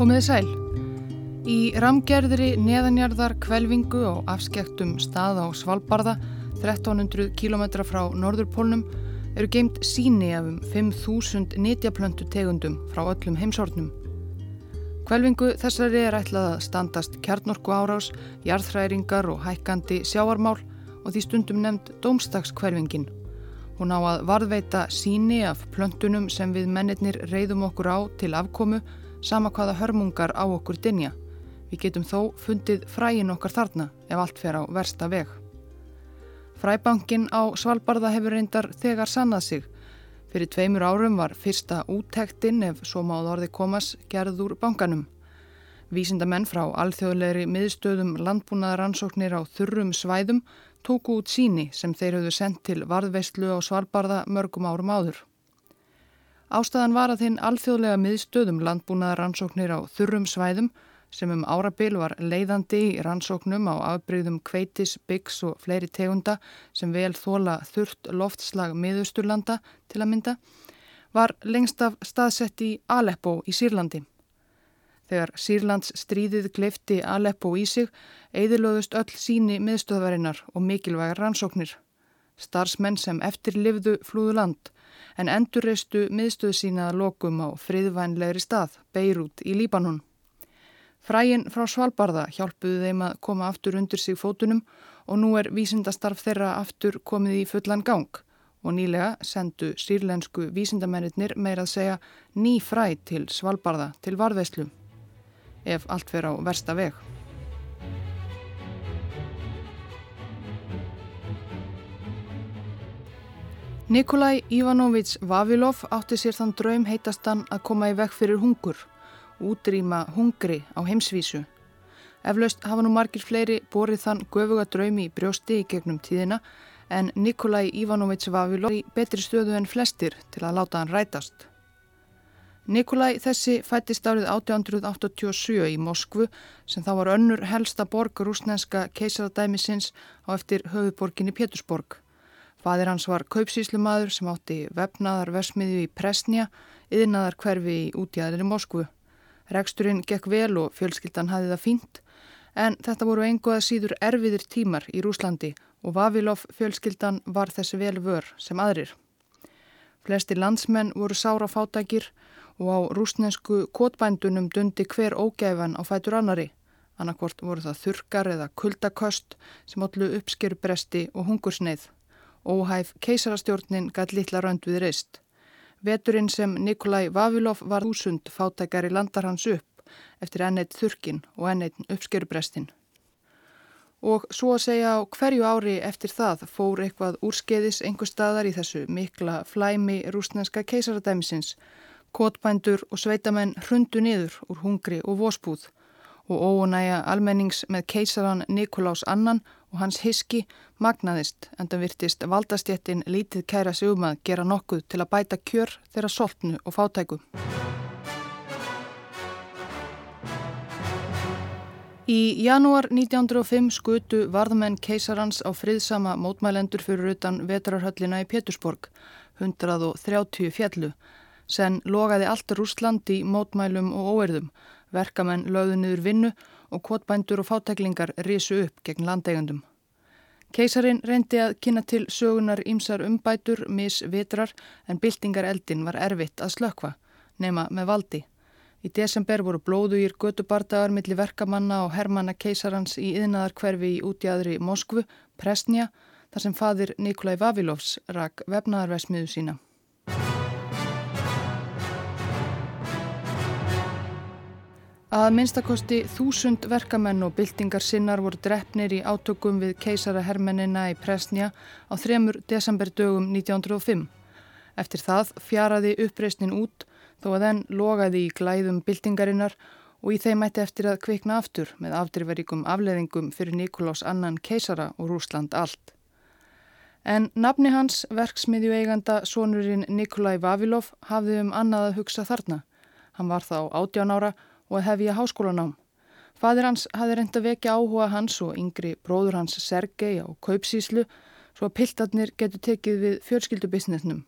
Komiði sæl. Í ramgerðri neðanjarðar kvelvingu og afskektum stað á Svalbardha, 1300 km frá Norðurpólnum, eru geimt síni af um 5.000 nýtjaplöntu tegundum frá öllum heimsórnum. Kvelvingu þessari er ætlað að standast kjarnorku árás, jarðhræringar og hækkandi sjáarmál og því stundum nefnd Dómstakskvelvingin. Hún á að varðveita síni af plöntunum sem við mennirnir reyðum okkur á til afkomu sama hvaða hörmungar á okkur dinja. Við getum þó fundið fræin okkar þarna ef allt fer á versta veg. Fræbankin á Svalbardha hefur reyndar þegar sannað sig. Fyrir tveimur árum var fyrsta úttektinn ef svo máð orði komas gerð úr bankanum. Vísindamenn frá alþjóðlegri miðstöðum landbúnaðaransóknir á þurrum svæðum tóku út síni sem þeir höfðu sendt til varðveistlu á Svalbardha mörgum árum áður. Ástæðan var að þinn alþjóðlega miðstöðum landbúnaðar rannsóknir á þurrum svæðum sem um árabil var leiðandi í rannsóknum á afbreyðum kveitis, byggs og fleiri tegunda sem vel þóla þurft loftslag miðusturlanda til að mynda, var lengst af staðsett í Aleppo í Sýrlandi. Þegar Sýrlands stríðið gleifti Aleppo í sig, eðilöðust öll síni miðstöðvarinnar og mikilvægar rannsóknir. Starsmenn sem eftir livðu flúðu land en endurreistu miðstöðu sína lokum á friðvænlegri stað, Beirut í Líbanon. Frægin frá Svalbardha hjálpuðu þeim að koma aftur undir sig fótunum og nú er vísindastarf þeirra aftur komið í fullan gang og nýlega sendu sírlensku vísindamennir meira að segja ný fræ til Svalbardha til varðveislu ef allt fer á versta veg. Nikolai Ivanovits Vavilov átti sér þann draum heitastan að koma í vekk fyrir hungur, útrýma hungri á heimsvísu. Eflaust hafa nú margir fleiri borið þann göfuga draumi í brjósti í gegnum tíðina en Nikolai Ivanovits Vavilov í betri stöðu en flestir til að láta hann rætast. Nikolai þessi fættist árið 1887 í Moskvu sem þá var önnur helsta borg rúsnenska keisaradæmisins á eftir höfuborginni Pétursborg. Fadir hans var kaupsíslumadur sem átti vefnaðar versmiðju í Presnja, yðnaðar hverfi í útjæðinni Moskvu. Reksturinn gekk vel og fjölskyldan hafði það fínt, en þetta voru einhverða síður erfiðir tímar í Rúslandi og Vavilov fjölskyldan var þessi vel vör sem aðrir. Flesti landsmenn voru sára fátækir og á rúsnesku kotbændunum dundi hver ógæfan á fætur annari. Annarkvort voru það þurkar eða kuldaköst sem allu uppskeru bresti og hungursneið. Óhæf keisarastjórnin gætt litla rönd við reist. Veturinn sem Nikolai Vavilov var úsund fátækari landar hans upp eftir enneitt þurkin og enneitt uppskerubrestin. Og svo að segja á hverju ári eftir það fór eitthvað úrskeiðis einhver staðar í þessu mikla flæmi rúsnenska keisaradæmisins. Kotbændur og sveitamenn hrundu niður úr hungri og vospúð og óunæja almennings með keisaran Nikolás Annan og hans hiski magnaðist en það virtist valdastjettin lítið kæra sig um að gera nokkuð til að bæta kjör þeirra soltnu og fátæku. Í janúar 1905 skutu varðmenn keisarans á friðsama mótmælendur fyrir utan vetrarhöllina í Pétursborg, 130 fjallu, sen logaði allt Rúsland í mótmælum og óerðum, verkamenn lögðu niður vinnu og kvotbændur og fátæklingar risu upp gegn landeigandum. Keisarin reyndi að kynna til sögunar ymsar umbætur, misvitrar, en byltingareldin var erfitt að slökva, nema með valdi. Í desember voru blóðugir götubardagar millir verkamanna og hermanna keisarans í yðnaðar hverfi í útjæðri Moskvu, Presnja, þar sem fadir Nikolai Vavilovs rak vefnaðarvesmiðu sína. Að minnstakosti þúsund verkamenn og byltingar sinnar voru drefnir í átökum við keisarahermennina í Presnja á þremur desemberdögum 1905. Eftir það fjaraði uppreysnin út þó að þenn logaði í glæðum byltingarinnar og í þeim mætti eftir að kvikna aftur með afdrifaríkum afleðingum fyrir Nikolás annan keisara og Rúsland allt. En nafni hans, verksmiðju eiganda sonurinn Nikolai Vavilov, hafði um annað að hugsa þarna. Hann var þá 18 ára og hefja háskólanám. Fadir hans hafði reynd að vekja áhuga hans og yngri bróður hans Sergei á kaupsíslu svo að piltarnir getur tekið við fjölskyldubisnetnum.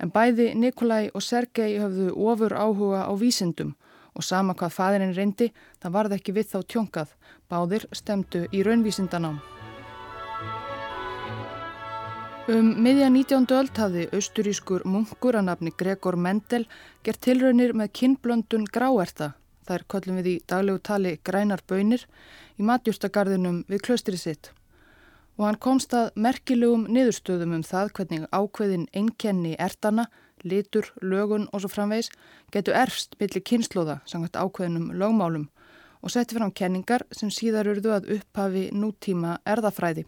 En bæði Nikolai og Sergei höfðu ofur áhuga á vísindum og sama hvað fæðirinn reyndi, það varði ekki við þá tjónkað. Báðir stemdu í raunvísindanám. Um miðja 19. öld hafði austurískur munkur að nafni Gregor Mendel gert tilraunir með kinnblöndun gráerta, þær köllum við í daglegu tali grænar bönir, í matjústagarðinum við klöstrið sitt. Og hann komst að merkilegum niðurstöðum um það hvernig ákveðin einkenni ertana litur, lögun og svo framvegs getur erfst millir kynnslóða samkvæmt ákveðinum lögmálum og setti fram kenningar sem síðar urðu að upphafi nútíma erðafræði.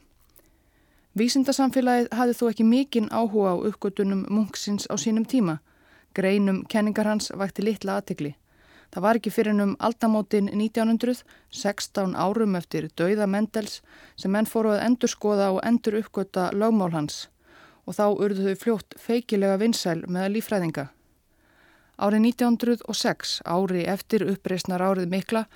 Vísindasamfélagið hafði þó ekki mikinn áhuga á uppgötunum munksins á sínum tíma. Greinum kenningar hans vakti litla aðtegli. Það var ekki fyrir um aldamótin 1900, 16 árum eftir dauða Mendels sem menn fóru að endur skoða og endur uppgöta lögmál hans og þá urðu þau fljótt feikilega vinsæl með lífræðinga. Árið 1906, ári eftir uppreysnar árið mikla,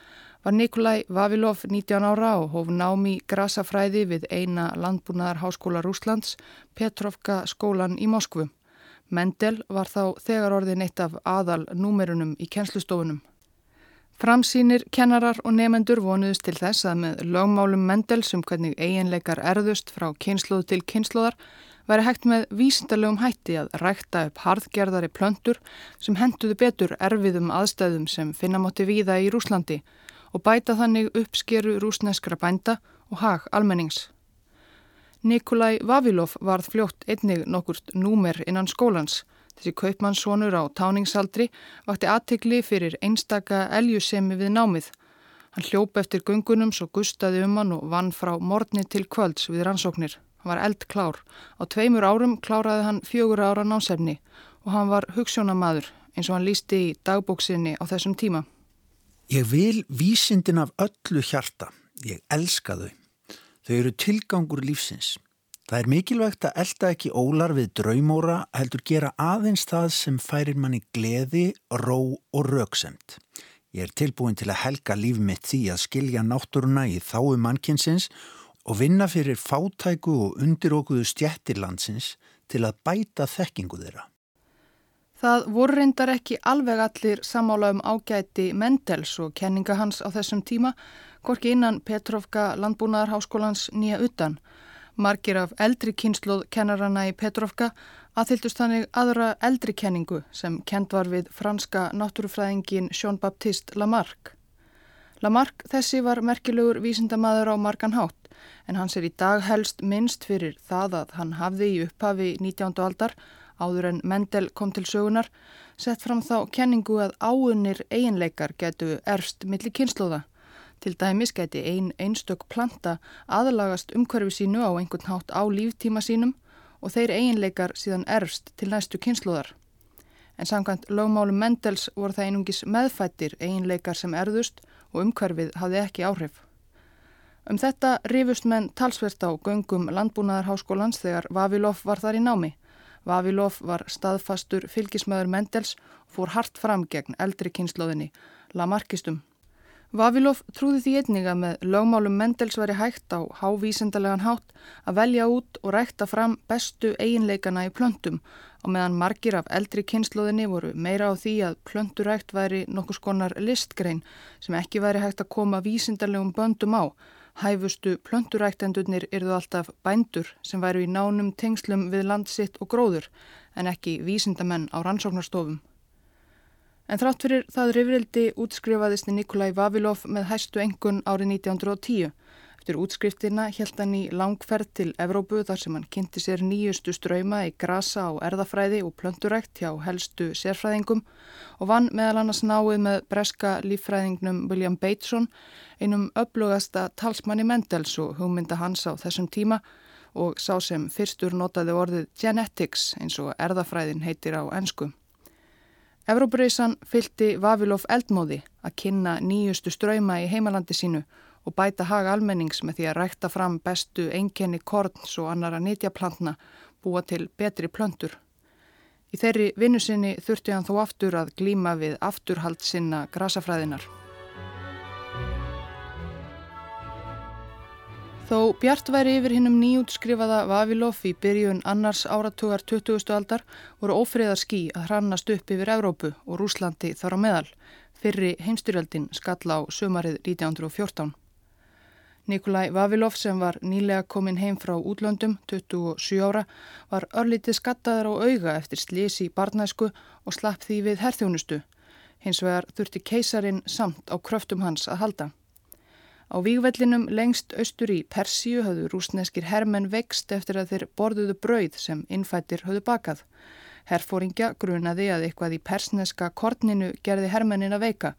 var Nikolai Vavilov 19 ára og hóf námi grasafræði við eina landbúnaðar háskóla Rúslands, Petrovka skólan í Moskvu. Mendel var þá þegar orðin eitt af aðal númerunum í kennslustofunum. Framsýnir, kennarar og nefendur vonuðist til þess að með lögmálum Mendels um hvernig eiginleikar erðust frá kynsluð til kynsluðar væri hægt með vísindarlegum hætti að rækta upp harðgerðari plöndur sem henduðu betur erfiðum aðstæðum sem finna mátti víða í Rúslandi og bæta þannig uppskeru rúsneskra bænda og hag almennings. Nikolai Vavilov varð fljótt einnig nokkurt númer innan skólans. Þessi kaupmannssonur á táningsaldri vakti aðtikli fyrir einstaka eljusemi við námið. Hann hljóp eftir gungunum svo gustaði um hann og vann frá morni til kvölds við rannsóknir. Hann var eldklár. Á tveimur árum kláraði hann fjögur ára násefni og hann var hugssjónamaður eins og hann lísti í dagbóksinni á þessum tíma. Ég vil vísindin af öllu hjarta. Ég elska þau. Þau eru tilgangur lífsins. Það er mikilvægt að elda ekki ólar við draumóra heldur gera aðeins það sem færir manni gleði, ró og rauksemt. Ég er tilbúin til að helga líf mitt því að skilja náttúruna í þáu mannkinsins og vinna fyrir fátæku og undirókuðu stjættirlandsins til að bæta þekkingu þeirra. Það voru reyndar ekki alveg allir samála um ágæti Mendels og kenninga hans á þessum tíma, hvorki innan Petrovka landbúnaðarháskólans nýja utan. Margir af eldri kynsluð kennarana í Petrovka aðhyldust þannig aðra eldri kenningu sem kend var við franska náttúrufræðingin Jean-Baptiste Lamarck. Lamarck þessi var merkilegur vísindamaður á margan hátt en hans er í dag helst minnst fyrir það að hann hafði í upphafi 19. aldar, áður en Mendel kom til sögunar, sett fram þá kenningu að áunir eiginleikar getu erfst millir kynnslóða. Til dæmis geti ein einstök planta aðalagast umhverfi sínu á einhvern hátt á líftíma sínum og þeir eiginleikar síðan erfst til næstu kynnslóðar. En samkvæmt lögmálum Mendels voru það einungis meðfættir eiginleikar sem erðust og umhverfið hafði ekki áhrif. Um þetta rifust menn talsvert á göngum landbúnaðarháskólans þegar Vavilov var þar í námi. Vavilov var staðfastur fylgismöður Mendels og fór hart fram gegn eldri kynnslóðinni, Lamarckistum. Vavilov trúði því einninga með lögmálum Mendels veri hægt á hávísendarlegan hátt að velja út og rækta fram bestu eiginleikana í plöntum og meðan margir af eldri kynnslóðinni voru meira á því að plönturækt væri nokkus konar listgrein sem ekki væri hægt að koma vísendarlegum böndum á Hæfustu plönturæktendurnir yrðu alltaf bændur sem væru í nánum tengslum við landsitt og gróður en ekki vísindamenn á rannsóknarstofum. En þrátt fyrir það rifrildi útskrifaðist Nikolai Vavilov með hæstu engun árið 1910 Eftir útskriftina held hann í langferð til Evrópu þar sem hann kynnti sér nýjustu ströyma í grasa og erðafræði og plöndurækt hjá helstu sérfræðingum og vann meðal annars náið með breska líffræðingnum William Bateson, einum öflugasta talsmanni Mendels og hugmynda hans á þessum tíma og sá sem fyrstur notaði orðið genetics eins og erðafræðin heitir á ennsku. Evrópureisan fylgti Vavilov eldmóði að kynna nýjustu ströyma í heimalandi sínu og bæta haga almennings með því að rækta fram bestu einkenni korns og annara nýtjaplantna búa til betri plöntur. Í þeirri vinnusinni þurfti hann þó aftur að glíma við afturhald sinna grasafræðinar. Þó bjart væri yfir hinnum nýjútskrifaða Vavilov í byrjun annars áratugar 20. aldar voru ófriðar skí að hrannast upp yfir Evrópu og Rúslandi þar á meðal. Fyrri heimstyrjöldin skall á sömarið 1914. Nikolai Vavilov sem var nýlega komin heim frá útlöndum, 27 ára, var örlítið skattaður á auga eftir slísi í barnæsku og slapp því við herþjónustu. Hins vegar þurfti keisarin samt á kröftum hans að halda. Á vígvellinum lengst austur í Persíu höfðu rúsneskir hermenn vext eftir að þeir borðuðu brauð sem innfættir höfðu bakað. Herfóringja grunaði að eitthvað í persneska korninu gerði hermennin að veika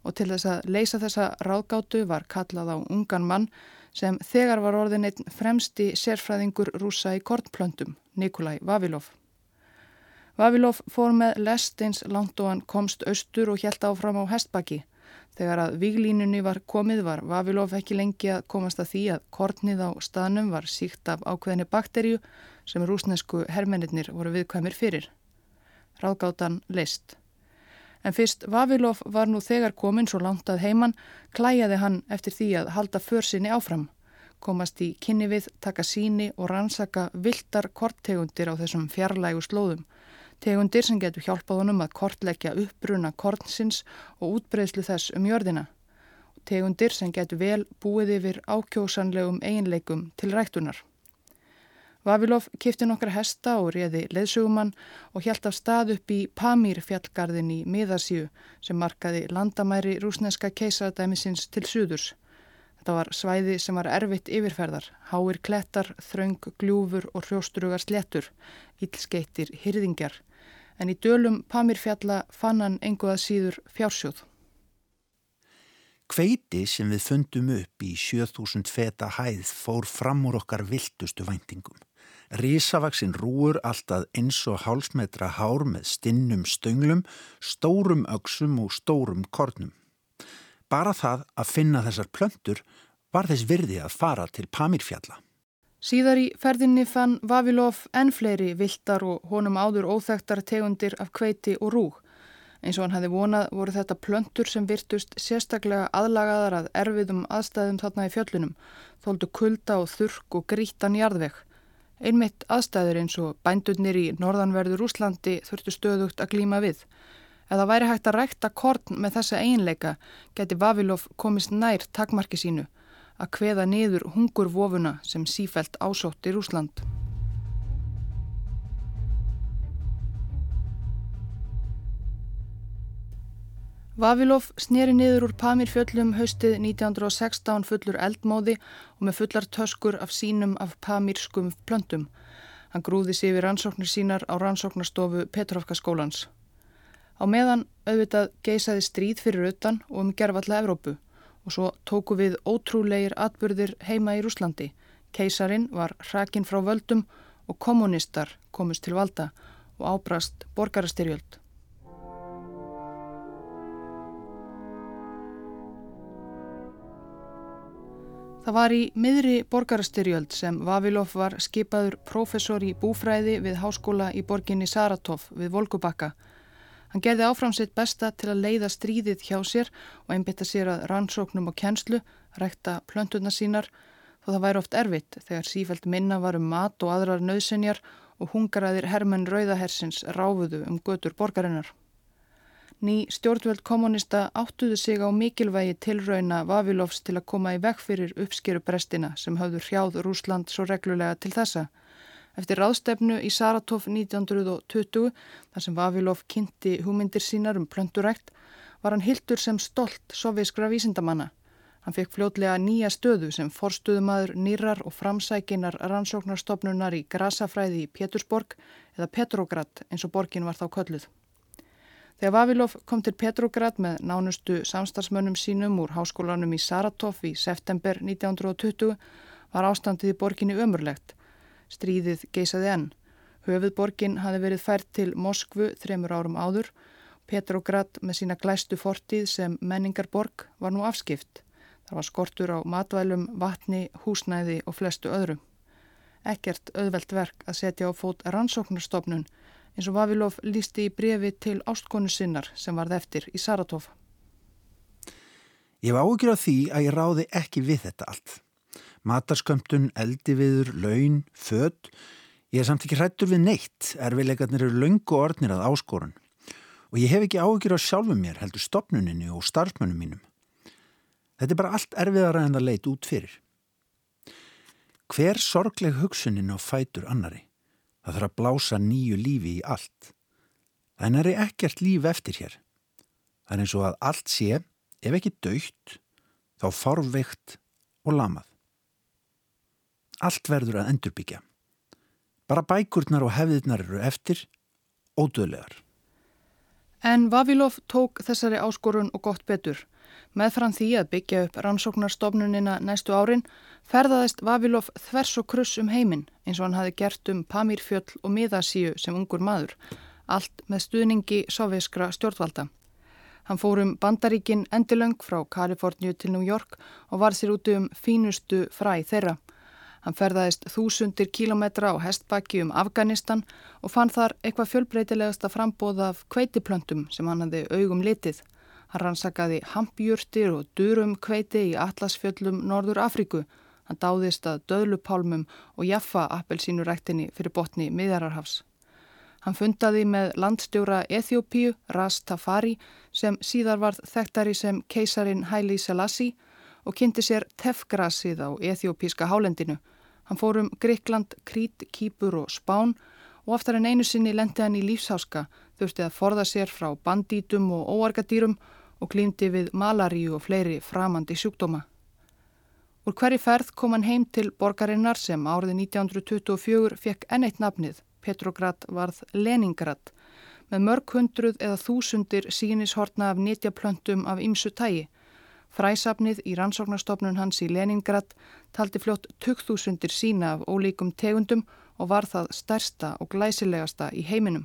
og til þess að leysa þessa ráðgátu var kallað á ungan mann sem þegar var orðin einn fremsti sérfræðingur rúsa í kornplöndum, Nikolai Vavilov. Vavilov fór með lest eins langt og hann komst austur og helt áfram á hestbakki. Þegar að viglínunni var komið var Vavilov ekki lengi að komast að því að kornið á staðnum var síkt af ákveðinni bakterju sem rúsnesku hermennir voru viðkvæmir fyrir. Ráðgátan leist. En fyrst Vavilov var nú þegar komin svo langt að heiman, klæjaði hann eftir því að halda försinni áfram, komast í kynni við, taka síni og rannsaka viltar korttegundir á þessum fjarlægu slóðum. Tegundir sem getur hjálpað honum að kortleggja uppbruna kornsins og útbreyðslu þess um jörðina. Tegundir sem getur vel búið yfir ákjósanlegum eiginleikum til rættunar. Vavilov kifti nokkra hesta og réði leðsugumann og hjælt af stað upp í Pamír fjallgarðin í Miðasíu sem markaði landamæri rúsneska keisaradæmisins til suðurs. Þetta var svæði sem var erfitt yfirferðar, háir klettar, þraung, gljúfur og hrjóstrugar slettur, ílskeittir, hyrðingjar. En í dölum Pamír fjalla fann hann enguða síður fjársjóð. Kveiti sem við fundum upp í 7000 feta hæð fór fram úr okkar viltustu væntingum. Rísavaksinn rúur alltaf eins og hálsmetra hár með stinnum stönglum, stórum öksum og stórum kornum. Bara það að finna þessar plöntur var þess virði að fara til Pamirfjalla. Síðar í ferðinni fann Vavilov enn fleiri viltar og honum áður óþægtar tegundir af kveiti og rúg. Eins og hann hefði vonað voru þetta plöntur sem virtust sérstaklega aðlagaðar að erfiðum aðstæðum þarna í fjöllunum, þóldu kulda og þurrk og grítan jarðvegg. Einmitt aðstæður eins og bændurnir í norðanverður Úslandi þurftu stöðugt að glíma við. Það væri hægt að rækta korn með þessa einleika geti Vavilov komist nær takmarki sínu að kveða niður hungurvofuna sem sífælt ásótt í Úsland. Vavilov sneri niður úr Pamir fjöllum haustið 1916 fullur eldmóði og með fullar töskur af sínum af pamirskum plöntum. Hann grúði sér við rannsóknir sínar á rannsóknarstofu Petrovka skólans. Á meðan auðvitað geisaði stríð fyrir utan og um gerfalla Evrópu og svo tóku við ótrúleir atbyrðir heima í Rúslandi. Keisarin var hrakinn frá völdum og kommunistar komust til valda og ábrast borgarastyrjöld. Það var í miðri borgarastyrjöld sem Vavilov var skipaður profesor í búfræði við háskóla í borginni Saratov við Volgubakka. Hann gerði áfram sitt besta til að leiða stríðið hjá sér og einbytta sér að rannsóknum og kjenslu, rækta plönturna sínar, þó það væri oft erfitt þegar sífælt minna var um mat og aðrar nöðsenjar og hungraðir hermenn Rauðahersins ráfuðu um götur borgarinnar. Ný stjórnvöld kommunista áttuðu sig á mikilvægi tilrauna Vavilovs til að koma í vekk fyrir uppskeruprestina sem hafðu hrjáð Rúsland svo reglulega til þessa. Eftir ráðstefnu í Saratov 1920, þar sem Vavilov kynnti hugmyndir sínar um plöndurækt, var hann hildur sem stolt soviskra vísindamanna. Hann fekk fljótlega nýja stöðu sem forstuðumadur nýrar og framsækinar rannsóknarstofnunar í Grasafræði í Pétursborg eða Petrograd eins og borgin var þá kölluð. Þegar Vavilov kom til Petrograd með nánustu samstagsmönnum sínum úr háskólanum í Saratov í september 1920 var ástandið í borginni ömurlegt. Stríðið geisaði enn. Höfuðborgin hafi verið fært til Moskvu þremur árum áður. Petrograd með sína glæstu fortíð sem menningarborg var nú afskipt. Það var skortur á matvælum, vatni, húsnæði og flestu öðru. Ekkert auðvelt verk að setja á fót rannsóknarstofnun eins og Vavilov lísti í brefi til ástkonu sinnar sem varð eftir í Saratov. Ég var ágjur á því að ég ráði ekki við þetta allt. Matarskömmtun, eldiviður, laun, född. Ég er samt ekki hrættur við neitt. Erfileikarnir eru laungu orðnir að áskorun. Og ég hef ekki áhugir á sjálfum mér, heldur stopnuninni og starfmönnum mínum. Þetta er bara allt erfiðara en það leit út fyrir. Hver sorgleg hugsunin á fætur annari? Það þarf að blása nýju lífi í allt. Það er ekkert líf eftir hér. Það er eins og að allt sé, ef ekki dögt, þá fárveikt og lamað. Allt verður að endurbyggja. Bara bækurnar og hefðirnar eru eftir, ódöðlegar. En Vavilov tók þessari áskorun og gott betur. Meðfram því að byggja upp rannsóknarstofnunina næstu árin ferðaðist Vavilov þvers og kruss um heiminn eins og hann hafi gert um Pamirfjöll og Miðasíu sem ungur maður, allt með stuðningi soviskra stjórnvalda. Hann fór um bandaríkin endilöng frá Kaliforníu til New York og var sér úti um fínustu fræ þeirra. Hann ferðaðist þúsundir kílometra á hestbakki um Afganistan og fann þar eitthvað fjölbreytilegasta frambóð af kveitiplöntum sem hann hafði augum litið. Hann rannsakaði hampjúrtir og durum kveiti í Atlasfjöllum Norður Afríku. Hann dáðist að döðlupálmum og jaffa appelsínuræktinni fyrir botni miðjararhafs. Hann fundaði með landstjóra Eþjópíu, Ras Tafari, sem síðar varð þekktari sem keisarin Haile Selassie og kynnti sér tefgrasið á Eþjópíska hálendinu. Hann fór um Gríkland, Krít, Kýpur og Spán og aftar en einu sinni lendi hann í lífsháska, þurfti að forða sér frá bandítum og óargadýrum og klímdi við malaríu og fleiri framandi sjúkdóma. Úr hverju ferð kom hann heim til borgarinnar sem árið 1924 fekk enneitt nafnið Petrograd varð Leningrad með mörg hundruð eða þúsundir sínishortna af nýtjaplöntum af ymsu tægi. Fræsafnið í rannsóknarstofnun hans í Leningrad taldi fljótt 2000 sína af ólíkum tegundum og var það stærsta og glæsilegasta í heiminum.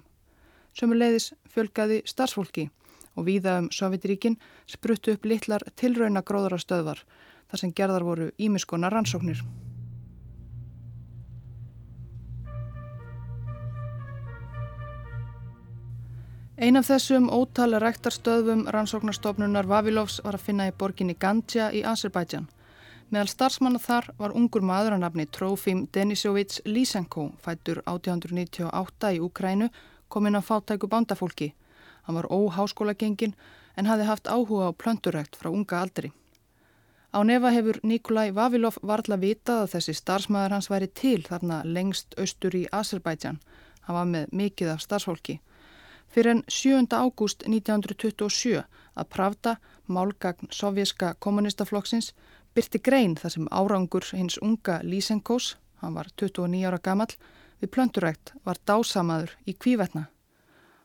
Sömuleiðis fjölgaði starfsfólki og víða um Sovjetiríkin spruttu upp litlar tilrauna gróðarastöðvar þar sem gerðar voru ímiskona rannsóknir. Ein af þessum ótala ræktarstöðum rannsóknarstofnunar Vavilovs var að finna í borginni Gandja í Azerbaijan. Meðal starfsmanna þar var ungur maður að nafni Trofim Denisovits Lysenko, fættur 1898 í Ukrænu, kominn að fátæku bándafólki. Hann var óháskóla gengin en hafði haft áhuga á plöndurækt frá unga aldri. Á nefa hefur Nikolai Vavilov varðla vitað að þessi starfsmæður hans væri til þarna lengst austur í Azerbaijan. Hann var með mikið af starfsfólki. Fyrir en 7. ágúst 1927 að Pravda, málgagn sovjerska kommunistaflokksins, byrti grein þar sem árangur hins unga Lysenkos, hann var 29 ára gammal, við plöndurækt var dásamaður í kvívetna.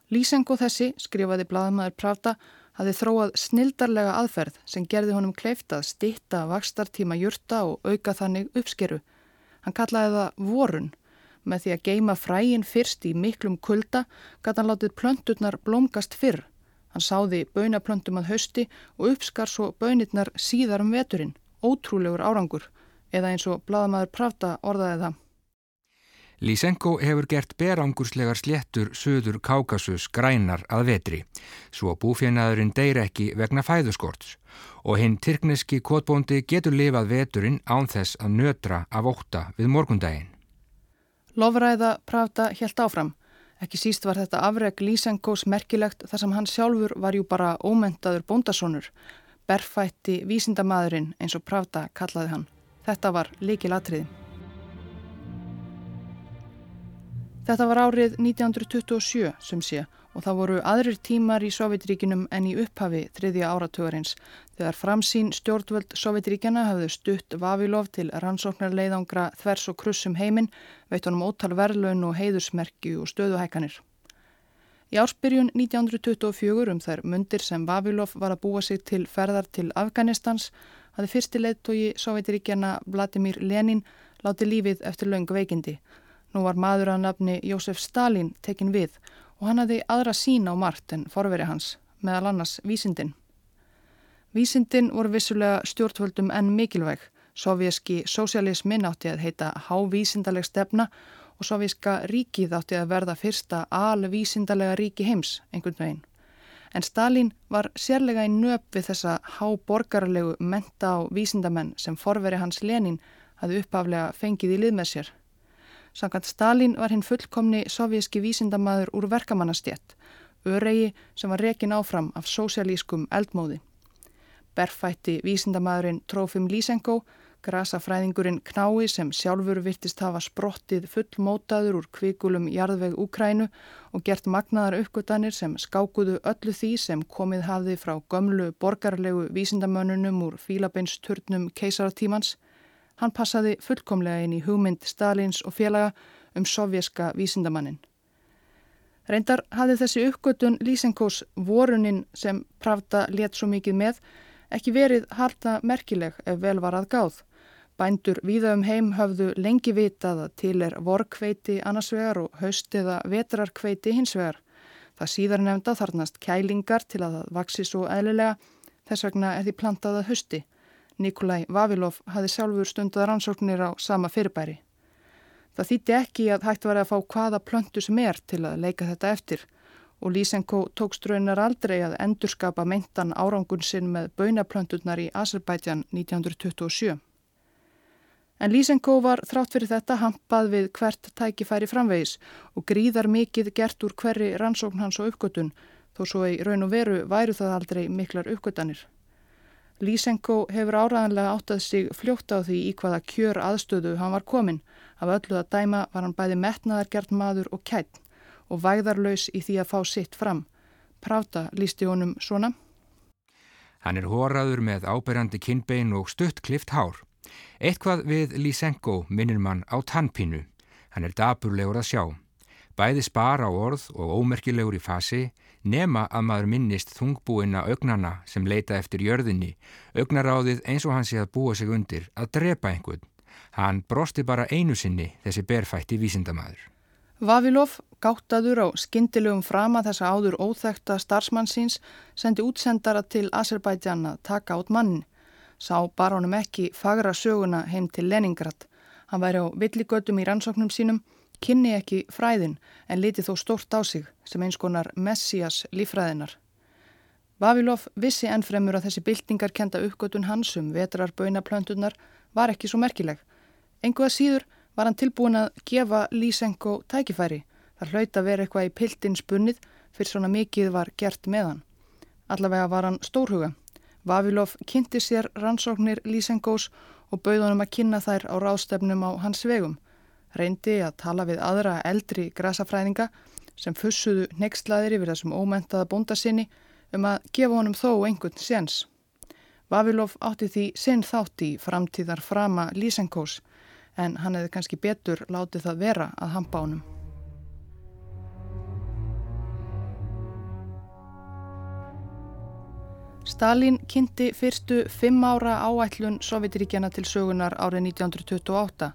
Lysenko þessi, skrifaði bladamæður Pravda, hafi þróað snildarlega aðferð sem gerði honum kleift að stitta vakstartíma jurta og auka þannig uppskeru. Hann kallaði það vorun Með því að geima frægin fyrst í miklum kulda gæti hann látið plönturnar blómgast fyrr. Hann sáði baunaplöntum að hausti og uppskar svo baunirnar síðar um veturinn, ótrúlegur árangur, eða eins og bladamæður Pravda orðaði það. Lysenko hefur gert berangurslegar sléttur söður Kákasus grænar að vetri, svo búfjörnaðurinn deyr ekki vegna fæðuskorts og hinn tyrkneski kotbóndi getur lifað veturinn án þess að nötra af óta við morgundaginn. Lofræða Pravda helt áfram. Ekki síst var þetta afreg Lísenkós merkilegt þar sem hann sjálfur var jú bara ómentaður bóndasónur. Berfætti vísindamadurinn eins og Pravda kallaði hann. Þetta var líkilatriði. Þetta var árið 1927 sem sé og það voru aðrir tímar í Sovjetríkinum en í upphafi þriðja áratugarins þegar framsýn stjórnvöld Sovjetríkjana hafðu stutt Vavilov til rannsóknarleiðangra þvers og krussum heiminn veit honum ótal verðlaun og heiðusmerki og stöðuhækanir. Í ársbyrjun 1924 um þær mundir sem Vavilov var að búa sig til ferðar til Afganistans hafði fyrsti leittói Sovjetríkjana Vladimir Lenin láti lífið eftir laung veikindi. Nú var maður að nafni Jósef Stalin tekin við og hann hafði aðra sín á margt en forveri hans, meðal annars vísindin. Vísindin voru vissulega stjórnvöldum enn mikilvæg. Sovjerski sósialismin átti að heita hávísindaleg stefna og sovjerska ríkið átti að verða fyrsta alvísindalega ríki heims, einhvern veginn. En Stalin var sérlega í nöp við þessa háborgarlegu menta á vísindamenn sem forveri hans Lenin hafði uppaflega fengið í lið með sér. Sankant Stalin var hinn fullkomni sovjíski vísindamaður úr verkamannastjett, öregi sem var rekin áfram af sósialískum eldmóði. Berfætti vísindamaðurinn Trófim Lísenko Grasafræðingurinn Knái sem sjálfur virtist hafa sprottið fullmótaður úr kvikulum jarðveg Úkrænu og gert magnaðar uppgötanir sem skákuðu öllu því sem komið hafði frá gömlu borgarlegu vísindamönnunum úr fílabeinsturnum keisaratímans. Hann passaði fullkomlega inn í hugmynd Stalins og félaga um sovjerska vísindamannin. Reyndar hafði þessi uppgötun Lísenkós voruninn sem Pravda let svo mikið með ekki verið harta merkileg ef vel var að gáð. Bændur víða um heim höfðu lengi vitað að til er vorkveiti annars vegar og haust eða vetrarkveiti hins vegar. Það síðar nefnda þarnast kælingar til að það vaksi svo eðlilega, þess vegna er því plantað að hausti. Nikolai Vavilov hafi sjálfur stundað rannsóknir á sama fyrirbæri. Það þýtti ekki að hægt var að fá hvaða plöntu sem er til að leika þetta eftir og Lysenko tók ströunar aldrei að endurskapa meintan árangun sinn með baunaplönturnar í Azerbaijan 1927. En Lysenko var þrátt fyrir þetta hampað við hvert tækifæri framvegis og gríðar mikið gert úr hverri rannsókn hans og uppgötun, þó svo í raun og veru væru það aldrei miklar uppgötanir. Lysenko hefur áraðanlega áttað sig fljótt á því í hvaða kjör aðstöðu hann var komin. Af öllu að dæma var hann bæði metnaðargert maður og kætt og væðarlaus í því að fá sitt fram. Práta lísti honum svona. Hann er horaður með áberandi kinnbein og stutt klift hár. Eitthvað við Lysenko minnir mann á tannpínu. Hann er daburlegur að sjá. Bæði spara á orð og ómerkilegur í fasi nema að maður minnist þungbúina augnana sem leita eftir jörðinni, augnaráðið eins og hann sé að búa sig undir að drepa einhvern. Hann brosti bara einu sinni þessi berfætti vísindamæður. Vavilov, gáttaður á skindilegum frama þessa áður óþekta starfsmannsins, sendi útsendara til Azerbaijan að taka át manni sá bar honum ekki fagra söguna heim til Leningrad. Hann væri á villigötum í rannsóknum sínum, kynni ekki fræðin en liti þó stort á sig sem eins konar messias lífræðinar. Vavilov vissi ennfremur að þessi byltingar kenda uppgötun hans um vetrar böinaplöntunar var ekki svo merkileg. Enguða síður var hann tilbúin að gefa Lysenko tækifæri. Það hlaut að vera eitthvað í piltins bunnið fyrir svona mikið var gert með hann. Allavega var hann stórhuga Vavilov kynnti sér rannsóknir Lísengós og bauð honum að kynna þær á ráðstefnum á hans vegum. Reyndi að tala við aðra eldri græsafræðinga sem fussuðu nextlaðir yfir þessum ómentaða bóndasinni um að gefa honum þó einhvern séns. Vavilov átti því sinn þátt í framtíðar frama Lísengós en hann hefði kannski betur látið það vera að hampa honum. Stalin kynnti fyrstu fimm ára áætlun Sovjetiríkjana til sögunar árið 1928.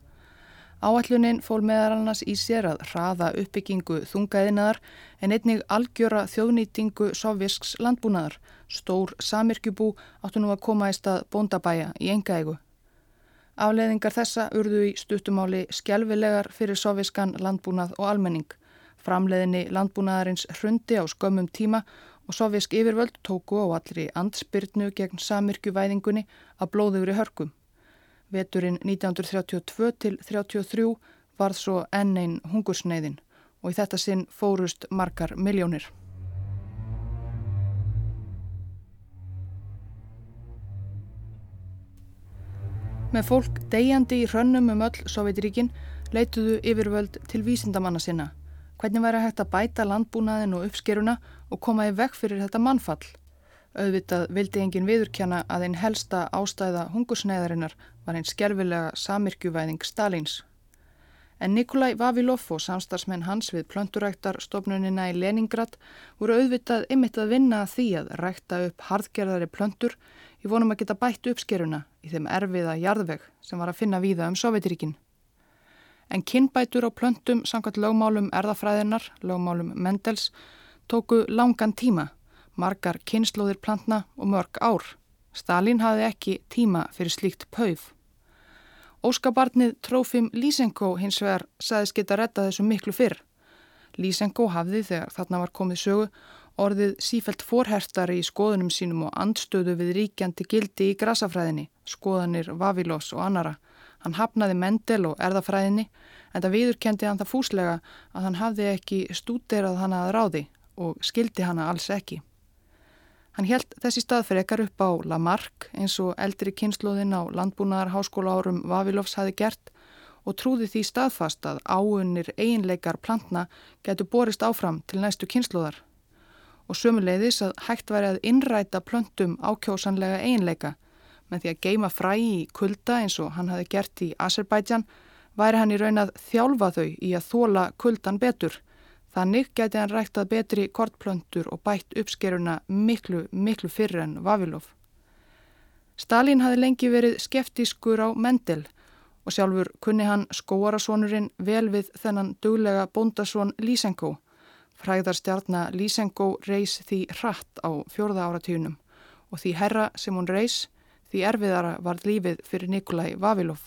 Áætlunin fól meðal annars í sér að hraða uppbyggingu þungaðinaðar en einnig algjöra þjóðnýtingu sovjesks landbúnaðar. Stór samirkjubú áttu nú að koma í stað bóndabæja í engaegu. Afleðingar þessa urðu í stuttumáli skjálfilegar fyrir sovjeskan landbúnað og almenning. Framleðinni landbúnaðarins hrundi á skömmum tíma og sovjísk yfirvöld tóku á allri andspyrnu gegn samirkjuvæðingunni að blóðuður í hörkum. Veturinn 1932 til 1933 varð svo enn einn hungursneiðin og í þetta sinn fórust margar miljónir. Með fólk degjandi í hrönnum um öll Sovjetiríkin leituðu yfirvöld til vísindamanna sinna Hvernig væri hægt að bæta landbúnaðin og uppskeruna og koma í vekk fyrir þetta mannfall? Auðvitað vildi engin viðurkjana að einn helsta ástæða hungursneiðarinnar var einn skerfilega samirkjuvæðing Stalins. En Nikolai Vavilov og samstarfsmenn hans við plönturæktarstofnunina í Leningrad voru auðvitað ymitt að vinna að því að rækta upp hardgerðari plöntur í vonum að geta bætt uppskeruna í þeim erfiða jarðveg sem var að finna víða um Sovjetiríkinn en kinnbætur á plöntum samkvæmt lögmálum erðafræðinar, lögmálum Mendels, tóku langan tíma, margar kynnslóðir plantna og mörg ár. Stalin hafði ekki tíma fyrir slíkt pauf. Óskabarnið Trófim Lísenko hins vegar sagðis geta retta þessu miklu fyrr. Lísenko hafði þegar þarna var komið sögu orðið sífelt forhertari í skoðunum sínum og andstöðu við ríkjandi gildi í grasafræðinni, skoðanir Vavilós og annara. Hann hafnaði Mendel og erðafræðinni en það viðurkendi hann það fúslega að hann hafði ekki stúderað hana að ráði og skildi hana alls ekki. Hann held þessi stað fyrir ekkar upp á Lamarck eins og eldri kynnslóðin á landbúnaðar háskóla árum Vavilovs hafi gert og trúði því staðfast að áunir einleikar plantna getur borist áfram til næstu kynnslóðar og sömuleiðis að hægt væri að innræta plöntum ákjósanlega einleika með því að geima fræ í kulda eins og hann hafi gert í Azerbaijan væri hann í raun að þjálfa þau í að þóla kuldan betur. Þannig geti hann ræktað betri kortplöntur og bætt uppskeruna miklu, miklu fyrir en Vavilov. Stalin hafi lengi verið skeftiskur á Mendel og sjálfur kunni hann skóarasónurinn vel við þennan duglega bóndasón Lysenko. Fræðarstjarnar Lysenko reys því hratt á fjörða áratíunum og því herra sem hún reys því erfiðara varð lífið fyrir Nikolai Vavilov.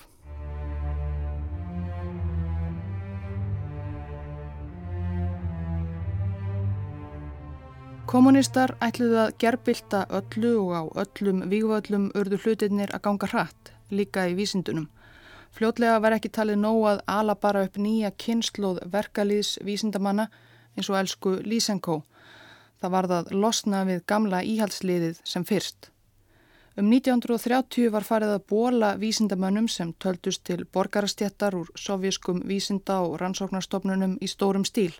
Kommunistar ætluðu að gerbylta öllu og á öllum vígvöllum urðu hlutinir að ganga hratt, líka í vísindunum. Fljótlega var ekki talið nóg að ala bara upp nýja kynnslóð verkalýðs vísindamanna eins og elsku Lysenko. Það var það losna við gamla íhalsliðið sem fyrst. Um 1930 var farið að bóla vísindamönnum sem töldust til borgarastjættar úr sovjaskum vísinda og rannsóknarstofnunum í stórum stíl.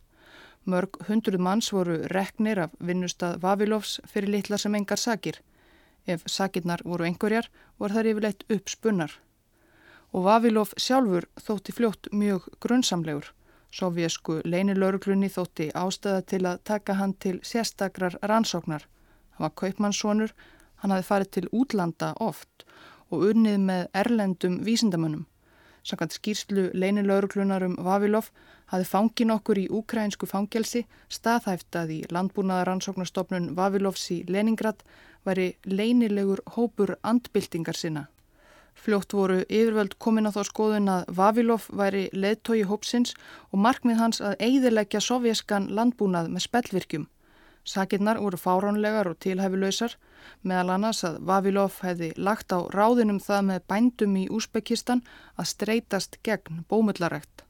Mörg hundruð manns voru reknir af vinnustad Vavilovs fyrir litla sem engar sakir. Ef sakirnar voru engurjar, voru þær yfirleitt uppspunnar. Og Vavilov sjálfur þótti fljótt mjög grunnsamlegur. Sovjasku leinilauruglunni þótti ástæða til að taka hann til sérstakrar rannsóknar. Hann var kaupmannssonur, Hann hafi farið til útlanda oft og unnið með erlendum vísindamönnum. Sankant skýrslu leinilauruglunarum Vavilov hafi fangin okkur í ukrainsku fangelsi staðhæftað í landbúnaðaransóknarstofnun Vavilovs í Leningrad væri leinilegur hópur andbildingar sinna. Fljótt voru yfirvöld komin á þá skoðun að Vavilov væri leðtói hópsins og markmið hans að eigðilegja sovjeskan landbúnað með spellvirkjum. Sakirnar voru fáránlegar og tilhæfilausar meðal annars að Vavilov hefði lagt á ráðinum það með bændum í Úsbekistan að streytast gegn bómullarækt.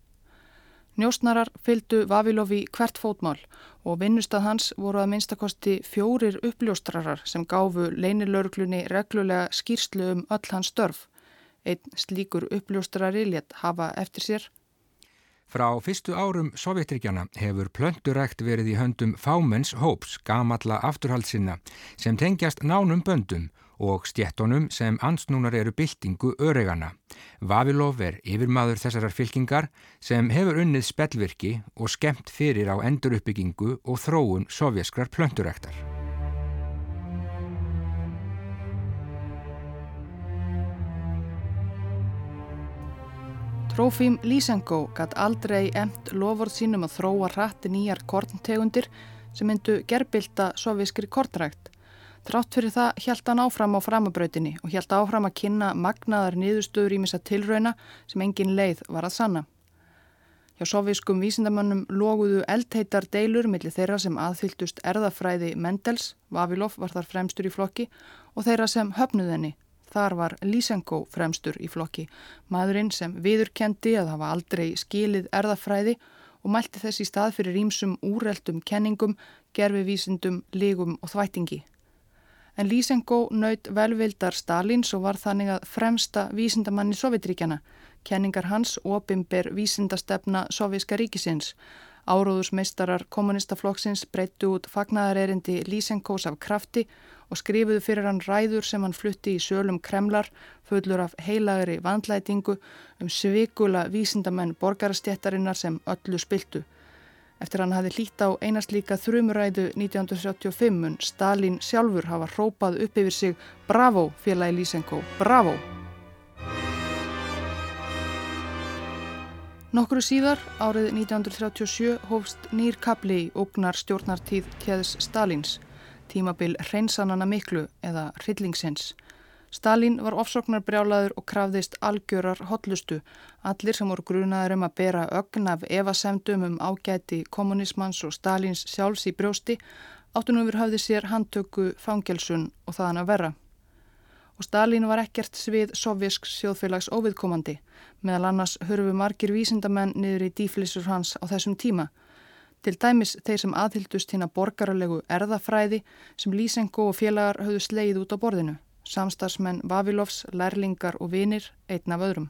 Njóstnarar fylgdu Vavilov í hvert fótmál og vinnustad hans voru að minnstakosti fjórir uppljóstrarar sem gáfu leinilörglunni reglulega skýrslu um öll hans störf. Einn slíkur uppljóstrari létt hafa eftir sér Frá fyrstu árum Sovjetríkjana hefur plöndurækt verið í höndum fámenns hóps gamalla afturhaldsinna sem tengjast nánum böndum og stjettonum sem ansnúnar eru byltingu öregana. Vavilov er yfirmaður þessarar fylkingar sem hefur unnið spellvirki og skemmt fyrir á enduruppbyggingu og þróun sovjaskrar plönduræktar. Trófím Lysenko gætt aldrei emt lofur sínum að þróa hratti nýjar korntegundir sem myndu gerbylta soviskri kortrækt. Trátt fyrir það hjælt hann áfram á framabrautinni og hjælt áfram að kynna magnaðar niðurstöður í misa tilrauna sem engin leið var að sanna. Hjá soviskum vísindamönnum loguðu eldheitar deilur millir þeirra sem aðfyltust erðafræði Mendels, Vavilov var þar fremstur í flokki, og þeirra sem höfnuðenni, Þar var Lysenko fremstur í flokki, maðurinn sem viðurkendi að hafa aldrei skilið erðafræði og mælti þess í stað fyrir rýmsum úreltum kenningum, gerfivísindum, lígum og þvætingi. En Lysenko naut velvildar Stalins og var þannig að fremsta vísindamanni Sovjetríkjana, kenningar hans opimber vísindastefna Sovjíska ríkisins, Áróðusmeistarar kommunistaflokksins breyttu út fagnæðarerindi Lysenkos af krafti og skrifuðu fyrir hann ræður sem hann flutti í sölum Kremlar fullur af heilagri vandlætingu um svikula vísindamenn borgarastjættarinnar sem öllu spiltu. Eftir hann hafi hlýtt á einast líka þrumuræðu 1975 mun Stalin sjálfur hafa hrópað upp yfir sig Bravo félagi Lysenko, Bravo! Nokkru síðar, árið 1937, hófst nýr kapli í ógnar stjórnartíð Kjeðs Stalins tímabil hreinsanana miklu eða hryllingsins. Stalin var ofsóknar brjálaður og krafðist algjörar hotlustu. Allir sem voru grunaður um að bera ögn af evasemdum um ágæti kommunismans og Stalins sjálfs í brjósti áttunum við hafði sér handtöku fangelsun og þaðan að verra. og Stalin var ekkert svið sovjask sjóðfélags óviðkomandi meðal annars hörfu margir vísindamenn niður í dýflissur hans á þessum tíma. Til dæmis þeir sem aðhyldust hinn að borgaralegu erðafræði sem Lysenko og félagar höfðu sleið út á borðinu, samstagsmenn Vavilovs, lærlingar og vinir, einn af öðrum.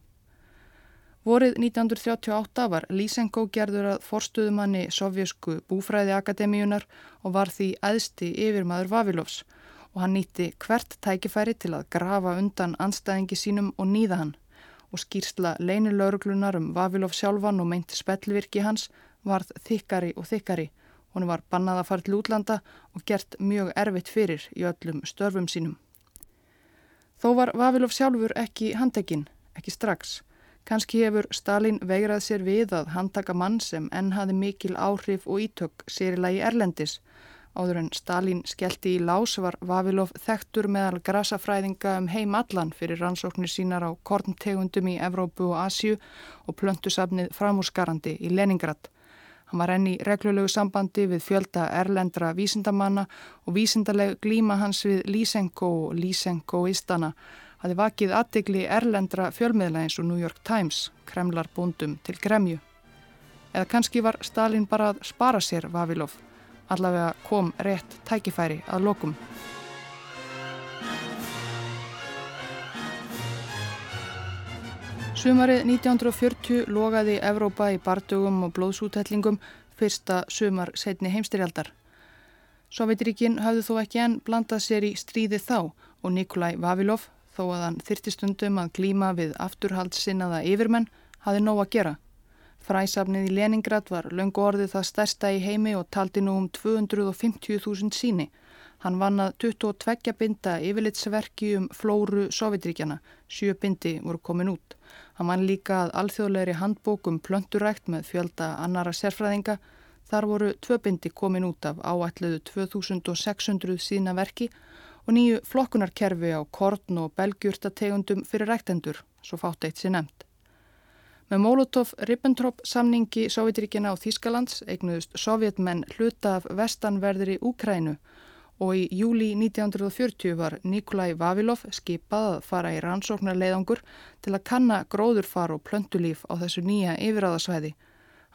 Vorið 1938 var Lysenko gerður að forstuðumanni Sovjesku búfræðiakademíunar og var því æðsti yfirmaður Vavilovs og hann nýtti hvert tækifæri til að grafa undan anstæðingi sínum og nýða hann og skýrsla leinilauruglunar um Vavilov sjálfan og meint spellvirki hans varð þykkari og þykkari. Hún var bannað að fara til útlanda og gert mjög erfitt fyrir í öllum störfum sínum. Þó var Vavilov sjálfur ekki handekinn, ekki strax. Kanski hefur Stalin veigrað sér við að handtaka mann sem enn hafi mikil áhrif og ítök sérilagi Erlendis Áður en Stalin skellti í lás var Vavilov þektur meðal grasafræðinga um heim allan fyrir rannsóknir sínar á korntegundum í Evrópu og Asju og plöntusafnið framúrskarandi í Leningrad. Hann var enni reglulegu sambandi við fjölda erlendra vísindamanna og vísindaleg glíma hans við Lysenko og Lysenkoistana hafi vakið aðdegli erlendra fjölmiðla eins og New York Times, kremlar búndum til gremju. Eða kannski var Stalin bara að spara sér Vavilov allavega kom rétt tækifæri að lokum. Sumarið 1940 logaði Evrópa í bardugum og blóðsútellingum fyrsta sumar setni heimstyrjaldar. Sovjetiríkin hafðu þó ekki enn blandað sér í stríði þá og Nikolai Vavilov, þó að hann þyrtistundum að glíma við afturhaldsinnaða yfirmenn, hafði nóg að gera. Fræsafnið í Leningrad var löngu orðið það stærsta í heimi og taldi nú um 250.000 síni. Hann vannað 22 binda yfirlitsverki um flóru Sovjetríkjana. Sjö bindi voru komin út. Hann vann líka að alþjóðlegri handbókum plöndurækt með fjölda annara sérfræðinga. Þar voru tvö bindi komin út af áætluðu 2600 sína verki og nýju flokkunarkerfi á korn og belgjurtategundum fyrir ræktendur, svo fátt eitt sér nefnt. Með Molotov-Ribbentrop samningi Sovjetríkina og Þískalands eignuðust sovjetmenn hluta af vestanverðri Úkrænu og í júli 1940 var Nikolai Vavilov skipað að fara í rannsóknarleiðangur til að kanna gróðurfar og plöntulíf á þessu nýja yfiráðasvæði.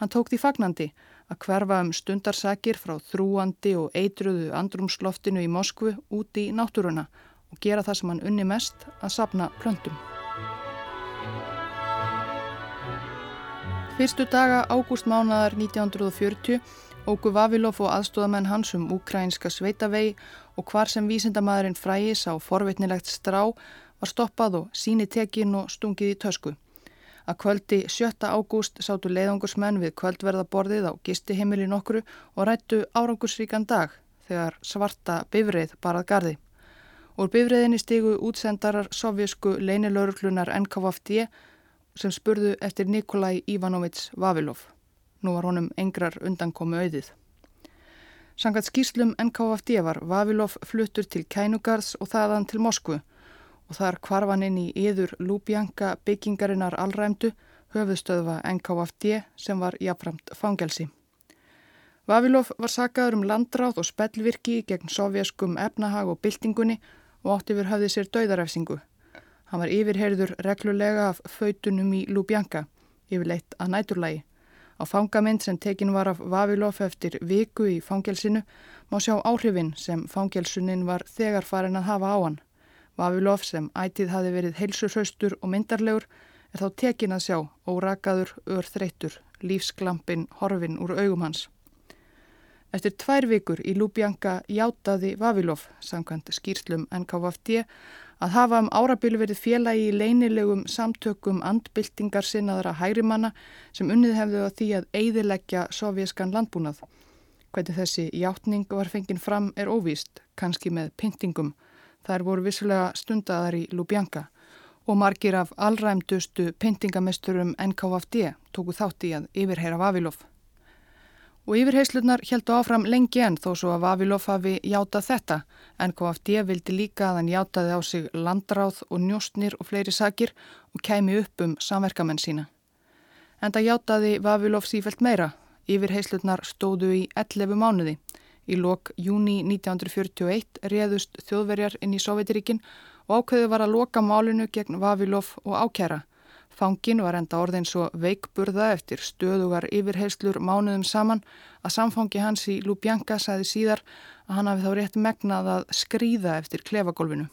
Hann tók því fagnandi að hverfa um stundarsakir frá þrúandi og eitruðu andrumsloftinu í Moskvu úti í náttúruna og gera það sem hann unni mest að sapna plöntum. Fyrstu daga ágústmánaðar 1940 ógu Vavilov og aðstóðamenn hans um ukrainska sveitavegi og hvar sem vísindamæðurinn frægis á forvitnilegt strá var stoppað og síni tekin og stungið í tösku. Að kvöldi 7. ágúst sátu leiðangursmenn við kvöldverðaborðið á gistihimili nokkru og rættu árangursríkan dag þegar svarta bifrið barað gardi. Úr bifriðinni stigu útsendarar sovjasku leinilörglunar NKVFD sem spurðu eftir Nikolai Ivanovits Vavilov. Nú var honum engrar undankomi auðið. Sangat skýslum NKFD var Vavilov fluttur til Kænugarðs og þaðan til Moskvu og þar kvarfan inn í yður Lúbjanka byggingarinnar allræmdu höfuðstöðva NKFD sem var jafnframt fangelsi. Vavilov var sakaður um landráð og spellvirki gegn sovjaskum efnahag og byltingunni og átti við höfði sér dauðarefsingu. Hann var yfirherður reglulega af fautunum í Lubjanka, yfirleitt að næturlægi. Á fangamind sem tekin var af Vavilov eftir viku í fangelsinu má sjá áhrifin sem fangelsunin var þegar farin að hafa á hann. Vavilov sem ætið hafi verið heilsurhaustur og myndarlegur er þá tekin að sjá órakaður, örþreytur, lífsklampin, horfin úr augum hans. Eftir tvær vikur í Lubjanka játaði Vavilov, samkvæmt skýrslum NKVFD, að hafa um árabil verið félagi í leinilegum samtökum andbyltingar sinnaðara hægrimanna sem unnið hefðu að því að eidilegja sovjeskan landbúnað. Hvernig þessi játning var fenginn fram er óvíst, kannski með pyntingum. Þær voru vissulega stundaðar í Lubjanka og margir af allræmdustu pyntingamesturum NKVFD tóku þátt í að yfirheyra Vavilov. Og yfirheyslunar heldu áfram lengi enn þó svo að Vavilov hafi játað þetta en KFD vildi líka að hann játaði á sig landráð og njóstnir og fleiri sakir og kæmi upp um samverkamenn sína. En það játaði Vavilov sífelt meira. Yfirheyslunar stóðu í 11 mánuði. Í lok júni 1941 réðust þjóðverjar inn í Sovjetiríkin og ákveði var að loka málinu gegn Vavilov og ákjæra. Fangin var enda orðin svo veikburða eftir stöðugar yfirheyslur mánuðum saman að samfangi hans í Lubjanka sæði síðar að hann hafi þá rétt megnað að skrýða eftir klefagólfinu.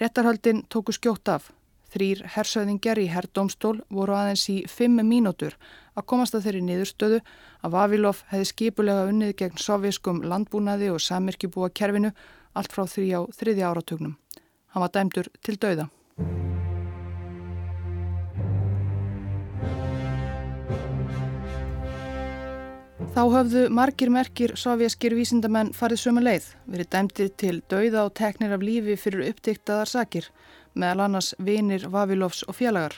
Réttarhöldin tóku skjótt af. Þrýr hersöðingjar í herrdómstól voru aðeins í fimm mínútur að komast að þeirri niðurstöðu að Vavilov hefði skipulega unnið gegn sovjeskum landbúnaði og samirkjubúa kerfinu allt frá því á þriðja áratugnum. Hann var dæmdur til dauða. Þá höfðu margir merkir sovjaskir vísindamenn farið sömu leið, verið dæmtið til dauða og teknir af lífi fyrir uppdiktaðar sakir, meðal annars vinir Vavilovs og félagar.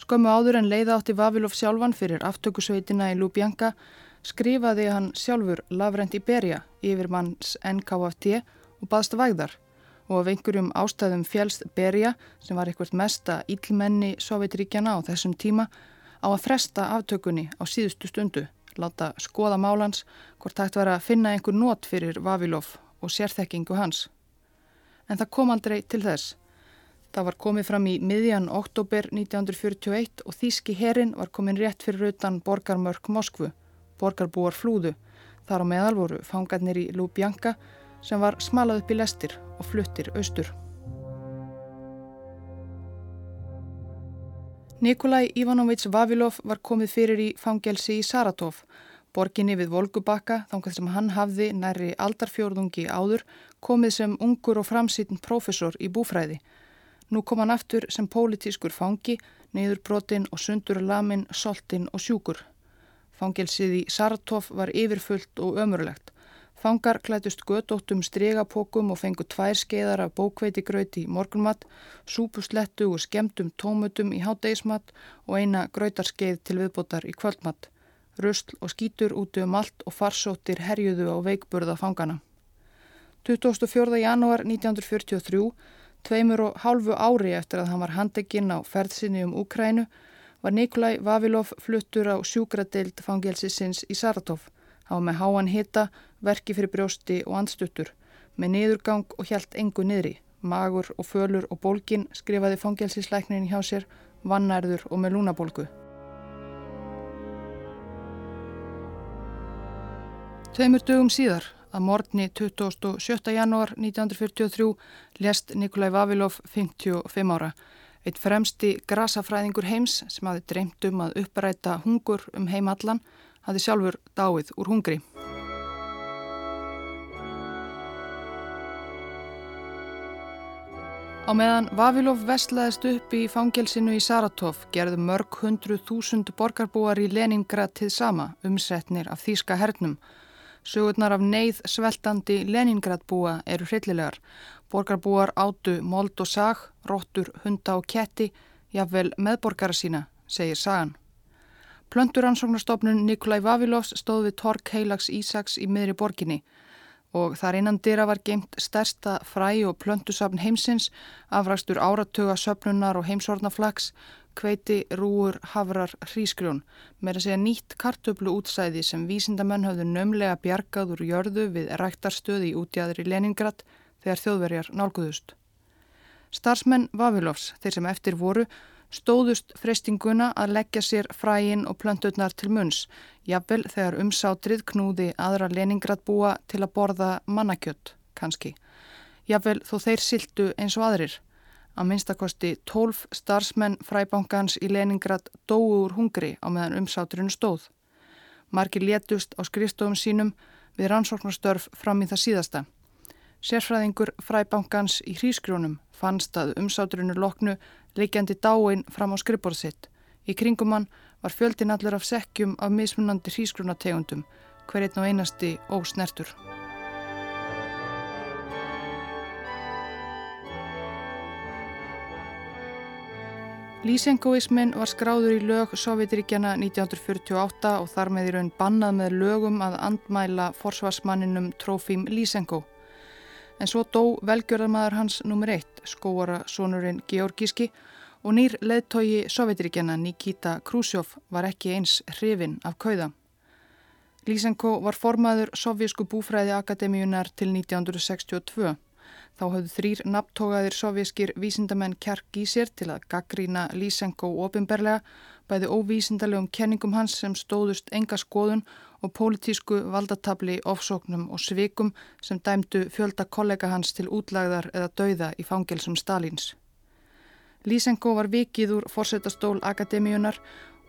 Skömmu áður en leiða átti Vavilov sjálfan fyrir aftökusveitina í Lubjanka skrifaði hann sjálfur Lavrent Iberia yfir manns NKFT og baðst vægðar og af einhverjum ástæðum fjælst Beria sem var eitthvað mesta ílmenni Sovjetríkjana á þessum tíma á að fresta aftökunni á síðustu stundu, láta skoða málans hvort hægt var að finna einhver nót fyrir Vavilov og sérþekkingu hans. En það kom aldrei til þess. Það var komið fram í miðjan oktober 1941 og Þíski herin var komin rétt fyrir utan borgarmörk Moskvu. Borgarbúar flúðu. Þar á meðal voru fangarnir í Lubjanka sem var smalað upp í lestir og fluttir austur. Nikolai Ivanovits Vavilov var komið fyrir í fangelsi í Saratov, borginni við Volgubakka þangað sem hann hafði næri aldarfjörðungi áður komið sem ungur og framsýtn profesor í búfræði Nú kom hann aftur sem pólitískur fangi, neyðurbrotinn og sundur lamin, soltinn og sjúkur. Fangelsið í Saratov var yfirfullt og ömurlegt. Fangar klætust gödóttum stregapokum og fengu tvær skeiðar af bókveitigrauti í morgunmatt, súpuslettu og skemdum tómutum í hátdeismatt og eina grautarskeið til viðbótar í kvöldmatt. Röstl og skítur úti um allt og farsóttir herjuðu á veikburða fangana. 24. janúar 1943 Tveimur og hálfu ári eftir að hann var handekinn á ferðsinni um Úkrænu var Nikolai Vavilov fluttur á sjúkradeild fangelsisins í Saratov. Var með háan hita, verki fyrir brjósti og andstuttur, með niðurgang og hjælt engu niðri. Magur og fölur og bólkin skrifaði fangelsisleiknin hjá sér, vannærður og með lúnabólgu. Tveimur dögum síðar Að morgni 27. janúar 1943 lest Nikolai Vavilov 55 ára, eitt fremsti grasafræðingur heims sem hafi dreymt um að uppræta hungur um heimallan, hafi sjálfur dáið úr hungri. Á meðan Vavilov vestlaðist upp í fangelsinu í Saratov gerðu mörg hundru þúsund borgarbúar í Leningrad til sama umsetnir af þýska hernum Sögurnar af neyð sveltandi Leningradbúa eru hryllilegar. Borgarbúar átu mold og sag, róttur, hunda og ketti, jafnvel meðborgara sína, segir sagan. Plönduransóknarstofnun Nikolai Vavilovs stóð við Tork Heilags Ísaks í miðri borginni og þar innan dyrra var geimt stærsta fræ og plöndusafn heimsins, afrakstur áratuga söpnunar og heimsornaflags, kveiti, rúur, havrar, hrísgrjón, með að segja nýtt kartöflu útsæði sem vísindamenn hafðu nömlega bjargað úr jörðu við ræktarstöði í útjæður í Leningrad þegar þjóðverjar nálguðust. Starsmenn Vavilovs, þeir sem eftir voru, stóðust freystinguna að leggja sér fræin og plönturnar til munns, jafnvel þegar umsátrið knúði aðra Leningradbúa til að borða mannakjött, kannski. Jafnvel þó þeir sildu eins og aðrir. Að minnstakosti tólf starfsmenn fræbankans í Leningrad dóu úr hungri á meðan umsáturinn stóð. Marki létust á skrifstofum sínum við rannsóknarstörf fram í það síðasta. Sérfræðingur fræbankans í hrísgrjónum fannst að umsáturinu loknu leikjandi dáin fram á skrifborð sitt. Í kringum hann var fjöldin allur af sekkjum af mismunandi hrísgrjónategundum, hver einn og einasti ósnertur. Lísengoismin var skráður í lög Sovjetiríkjana 1948 og þar með í raun bannað með lögum að andmæla forsvarsmanninum Trófím Lísengo. En svo dó velgjörðarmæður hans nummer eitt, skóara sonurinn Georgíski og nýr leðtogi Sovjetiríkjana Nikita Khrushchev var ekki eins hrifin af kauða. Lísenko var formaður Sovjísku búfræði akademíunar til 1962. Þá höfðu þrýr nafntógaðir sovjískir vísindamenn kjark í sér til að gaggrína Lysenko ofinberlega, bæði óvísindalegum kenningum hans sem stóðust enga skoðun og pólitísku valdatabli, ofsóknum og svikum sem dæmdu fjölda kollega hans til útlagðar eða dauða í fangelsum Stalins. Lysenko var vikið úr fórsetastól akademíunar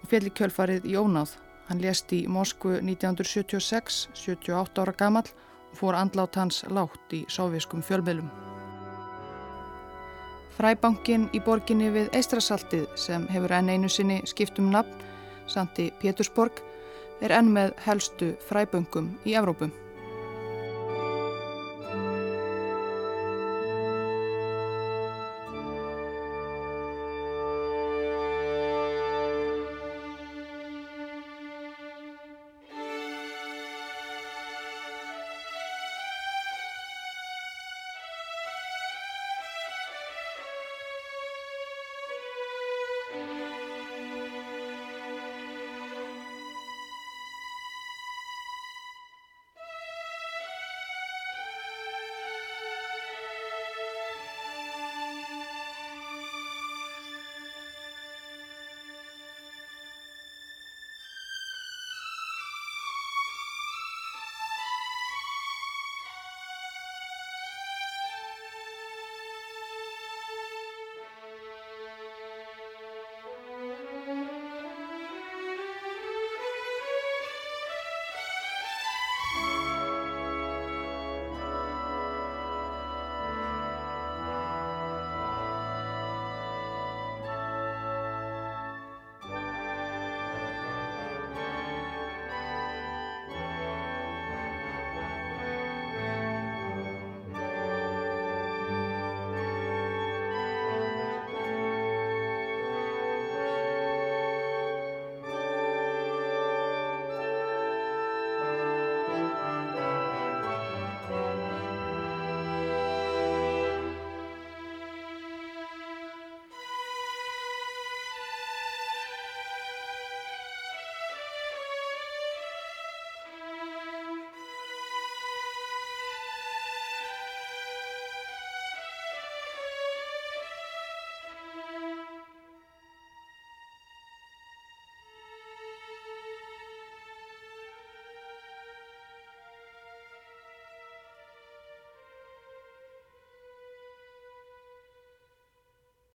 og fjalli kjölfarið í ónáð. Hann lést í Moskvu 1976, 78 ára gamall fór andlát hans látt í sóviskum fjölmiðlum. Fræbankin í borginni við Eistrasaltið sem hefur enn einu sinni skiptum nafn, Santi Pétursborg, er enn með helstu fræböngum í Evrópum.